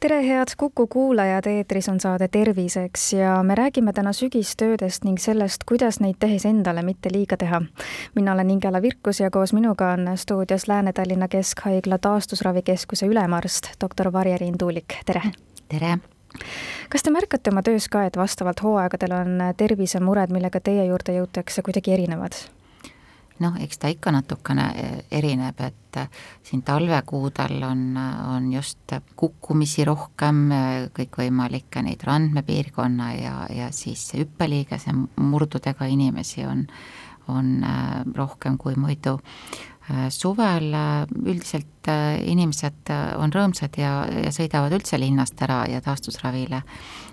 tere, head Kuku kuulajad, eetris on saade Terviseks ja me räägime täna sügistöödest ning sellest, kuidas neid tehes endale mitte liiga teha. mina olen Ingela Virkus ja koos minuga on stuudios Lääne-Tallinna Keskhaigla taastusravikeskuse ülemarst, doktor Varje-Riin Tuulik, tere! tere! kas te märkate oma töös ka, et vastavalt hooaegadel on tervisemured, millega teie juurde jõutakse, kuidagi erinevad? Noh, eks ta ikka natukene eh, erineb, et eh, siin talvekuudel on, on just kukkumisi rohkem, kõikvõimalikke neid randmepiirkonna ja, ja siis hüppeliigese murdudega inimesi on, on rohkem kui muidu. suvel üldiselt inimesed on rõõmsad ja, ja sõidavad üldse linnast ära ja taastusravile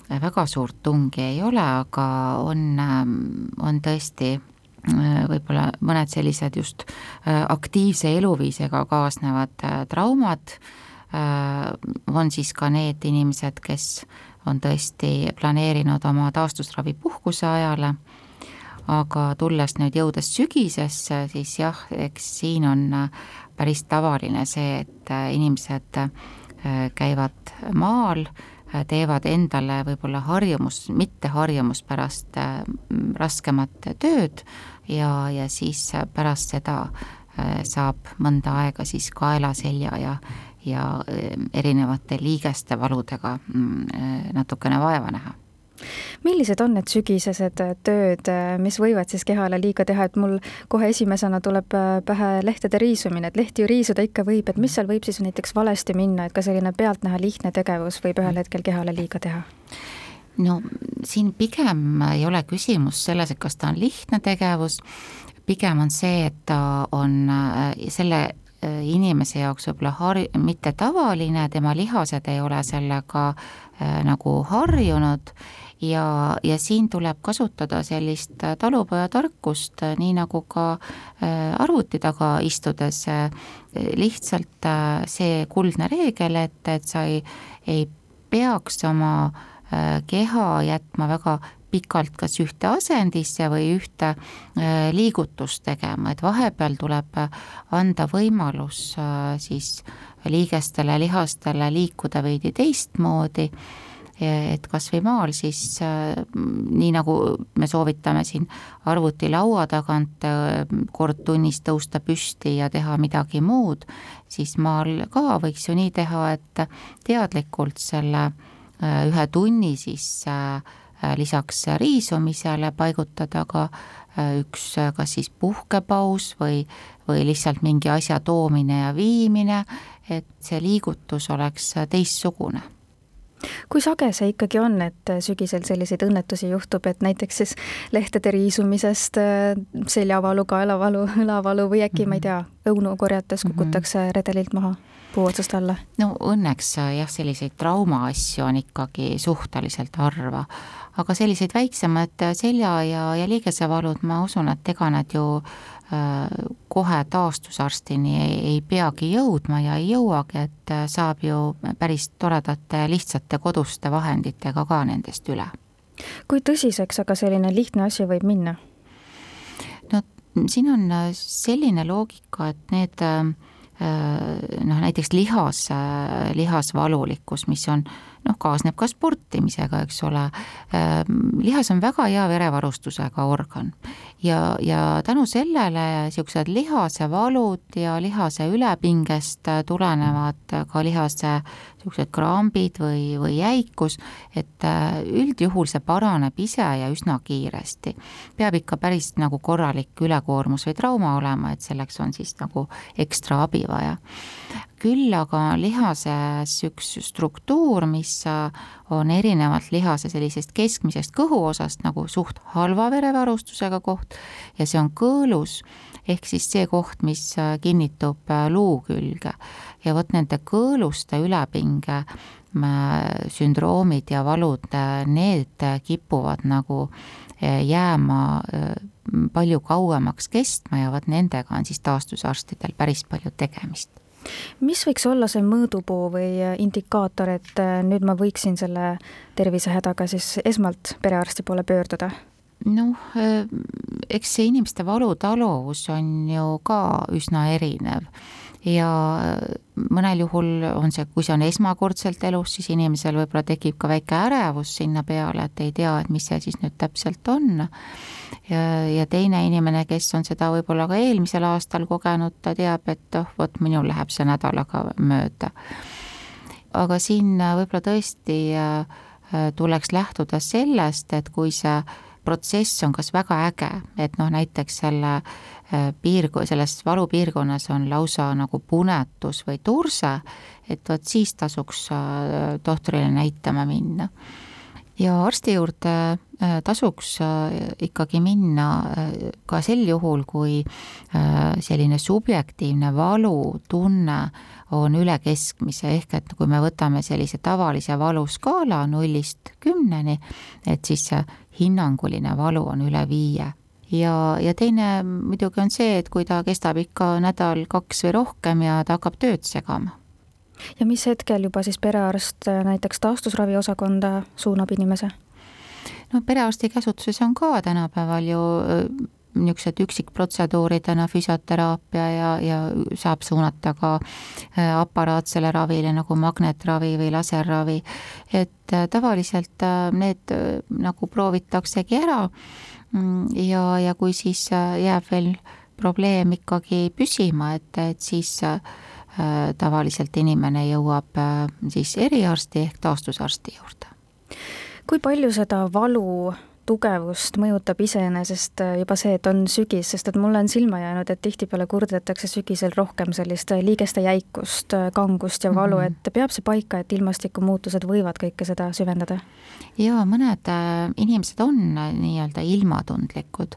väga suurt tungi ei ole, aga on, on tõesti võib-olla mõned sellised just äh, aktiivse eluviisiga kaasnevad äh, traumad, on siis ka need inimesed, kes on tõesti planeerinud oma taastusravi puhkuse ajale, aga tulles nüüd jõudes sügisesse, siis jah, eks siin on päris tavaline see, et inimesed käivad maal, teevad endale võib-olla harjumus, mitte harjumuspärast raskemat tööd, ja, ja siis pärast seda äh, saab mõnda aega siis kaela, selja ja, ja äh, erinevate liigeste valudega mm, äh, natukene vaeva näha millised on need sügisesed tööd, mis võivad siis kehale liiga teha, et mul kohe esimesena tuleb pähe lehtede riisumine, et lehti ju riisuda ikka võib, et mis seal võib siis näiteks valesti minna, et ka selline pealtnäha lihtne tegevus võib ühel hetkel kehale liiga teha? no siin pigem ei ole küsimus selles, et kas ta on lihtne tegevus, pigem on see, et ta on äh, selle äh, inimese jaoks võib-olla har-, mitte tavaline, tema lihased ei ole sellega äh, nagu harjunud ja, ja siin tuleb kasutada sellist talupojatarkust, nii nagu ka arvuti taga istudes, lihtsalt see kuldne reegel, et, et sa ei, ei peaks oma äh, Äh, keha jätma väga pikalt kas ühte asendisse või ühte äh, liigutust tegema, et vahepeal tuleb anda võimalus äh, siis liigestele, lihastele liikuda veidi teistmoodi, et kas või maal siis nii, nagu me soovitame siin arvutilaua tagant kord tunnis tõusta püsti ja teha midagi muud, siis maal ka võiks ju nii teha, et teadlikult selle äh, Äh, ühe tunni siis äh, lisaks riisumisele paigutada ka äh, üks kas siis puhkepaus või, või lihtsalt mingi asja toomine ja viimine, et see liigutus oleks teistsugune kui sage see ikkagi on, et sügisel selliseid õnnetusi juhtub, et näiteks siis lehtede riisumisest seljavalu, kaelavalu, õlavalu või äkki mm, -hmm. ma ei tea, õunu korjates kukutakse mm -hmm. redelilt maha? puu otsast alla? no õnneks äh, jah, selliseid traumaasju on ikkagi suhteliselt harva, aga selliseid väiksemaid äh, selja ja, ja liigesevalud, ma usun, et ega nad ju äh, kohe taastusarstini ei, ei peagi jõudma ja ei jõuagi, et äh, saab ju päris toredate lihtsate koduste vahenditega ka nendest üle. kui tõsiseks aga selline lihtne asi võib minna? no siin on selline loogika, et need äh, Äh, noh, näiteks lihas, äh, lihasvalulikkus, mis on noh, kaasneb ka sportimisega, eks ole, äh, lihas on väga hea verevarustusega organ. Ja, ja tänu sellele niisugused lihasevalud ja lihase ülepingest tulenevad ka lihase niisugused krambid või, või jäikus, et üldjuhul see paraneb ise ja üsna kiiresti. peab ikka päris nagu korralik ülekoormus või trauma olema, et selleks on siis nagu ekstra abi vaja küll aga on lihases üks struktuur, mis on erinevalt lihase sellisest keskmisest kõhuosast nagu suht halva verevarustusega koht ja see on kõõlus ehk siis see koht, mis kinnitub luu külge. ja vot nende kõõluste ülepinge sündroomid ja valud, need kipuvad nagu jääma palju kauemaks kestma ja vot nendega on siis taastusarstidel päris palju tegemist mis võiks olla see mõõdupuu või indikaator, et äh, nüüd ma võiksin selle tervisehädaga siis esmalt perearsti poole pöörduda? Noh, äh, eks see inimeste valutaluvus on ju ka üsna erinev ja mõnel juhul on see, kui see on esmakordselt elus, siis inimesel võib-olla tekib ka väike ärevus sinna peale, et ei tea, et mis see siis nüüd täpselt on. ja, ja teine inimene, kes on seda võib-olla ka eelmisel aastal kogenud, ta teab, et oh, vot minul läheb see nädalaga mööda. aga siin võib-olla tõesti tuleks lähtuda sellest, et kui see protsess on kas väga äge, et noh, näiteks selle äh, piirg-, selles valupiirkonnas on lausa nagu punetus või turse, et vot siis tasuks äh, tohtrile näitama minna. ja arsti juurde tasuks ikkagi minna ka sel juhul, kui selline subjektiivne valutunne on üle keskmise, ehk et kui me võtame sellise tavalise valuskaala nullist kümneni, et siis see hinnanguline valu on üle viie. ja, ja teine muidugi on see, et kui ta kestab ikka nädal-kaks või rohkem ja ta hakkab tööd segama. ja mis hetkel juba siis perearst näiteks taastusraviosakonda suunab inimese? No perearsti käsutuses on ka tänapäeval ju niisugused üksikprotseduuridena füsioteraapia ja, ja saab suunata ka aparaatsele ravile nagu magnetravi või laserravi. et tavaliselt need nagu proovitaksegi ära mm, ja, ja kui siis jääb veel probleem ikkagi püsima, et, et siis tavaliselt inimene jõuab siis eriarsti ehk taastusarsti juurde. Kui palju seda valu tugevust mõjutab iseenesest äh, juba see, et on sügis, sest et mulle on silma jäänud, et tihtipeale kurdetakse sügisel rohkem sellist äh, liigeste jäikust, äh, kangust ja valu mm, -hmm. et peab see paika, et ilmastikumuutused võivad kõike seda süvendada? jaa, mõned inimesed on nii-öelda ilmatundlikud,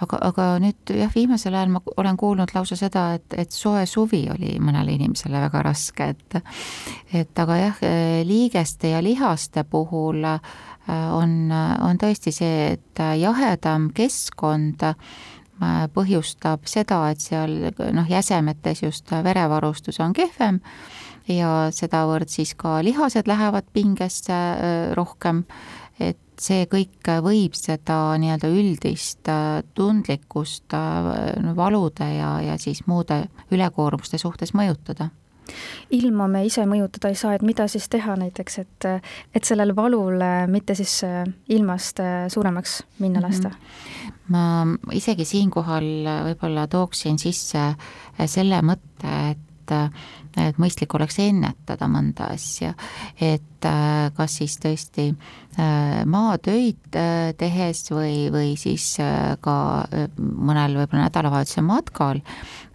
aga, aga nüüd jah, viimasel ajal ma olen kuulnud lausa seda, et, et soe suvi oli mõnele inimesele väga raske, et et aga jah, liigeste ja lihaste puhul on, on tõesti see, et jahedam keskkond äh, põhjustab seda, et seal noh, jäsemetes just verevarustus on kehvem ja sedavõrd siis ka lihased lähevad pingesse äh, rohkem, et see kõik võib seda nii-öelda üldist äh, tundlikkust valude ja, ja siis muude ülekoormuste suhtes mõjutada ilma me ise mõjutada ei saa, et mida siis teha näiteks, et, et sellele valule mitte siis äh, ilmast äh, suuremaks minna lasta mm? -hmm. ma isegi siinkohal võib-olla tooksin sisse äh, selle mõtte, et et mõistlik oleks ennetada mõnda asja, et kas siis tõesti maatöid tehes või, või siis ka mõnel võib-olla nädalavahetuse matkal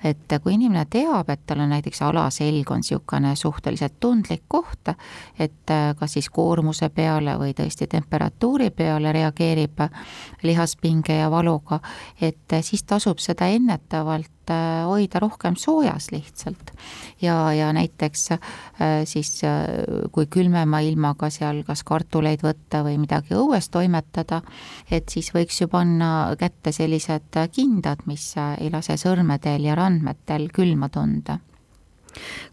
et kui inimene teab, et tal on näiteks alaselg on niisugune suhteliselt tundlik koht, et äh, kas siis koormuse peale või tõesti temperatuuri peale reageerib lihaspinge ja valuga, et äh, siis tasub seda ennetavalt äh, hoida rohkem soojas lihtsalt. ja, ja näiteks siis kui külmema ilmaga seal kas kartuleid võtta või midagi õues toimetada, et siis võiks ju panna kätte sellised kindad, mis ei lase sõrmedel ja randadel andmetel külma tunda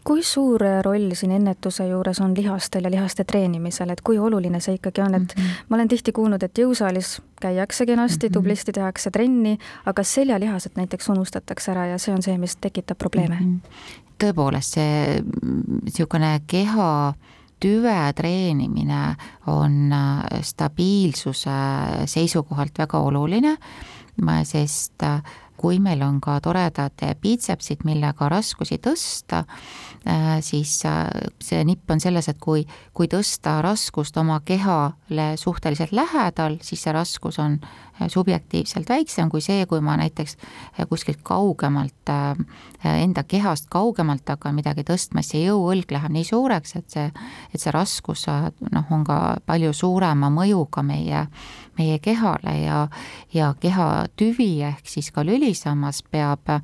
kui suur roll siin ennetuse juures on lihastel ja lihaste treenimisel, et kui oluline see ikkagi on, et mm -hmm. ma olen tihti kuulnud, et jõusaalis käiakse kenasti mm, -hmm. tublisti tehakse trenni, aga seljalihased näiteks unustatakse ära ja see on see, mis tekitab probleeme mm. -hmm. tõepoolest, see niisugune keha tüve treenimine on stabiilsuse seisukohalt väga oluline, sest äh, kui meil on ka toredad piitsepsid, millega raskusi tõsta, äh, siis äh, see nipp on selles, et kui, kui tõsta raskust oma kehale suhteliselt lähedal, siis see raskus on subjektiivselt väiksem kui see, kui ma näiteks kuskilt kaugemalt, enda kehast kaugemalt hakkan midagi tõstma, siis see jõuõlg läheb nii suureks, et see, et see raskus noh, on ka palju suurema mõjuga meie meie kehale ja, ja kehatüvi ehk siis ka lülisammas peab äh,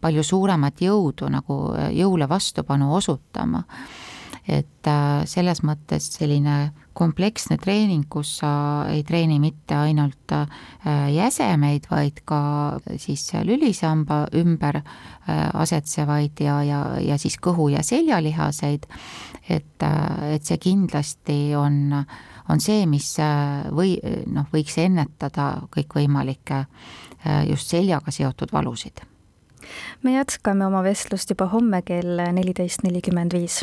palju suuremat jõudu nagu jõule vastupanu osutama et äh, selles mõttes selline kompleksne treening, kus sa ei treeni mitte ainult äh, jäsemeid, vaid ka siis lülisamba ümber äh, asetsevaid ja, ja, ja siis kõhu- ja seljalihaseid, et, et see kindlasti on, on see, mis või noh, võiks ennetada kõikvõimalikke just seljaga seotud valusid. Me jätkame oma vestlust juba homme kell neliteist nelikümmend viis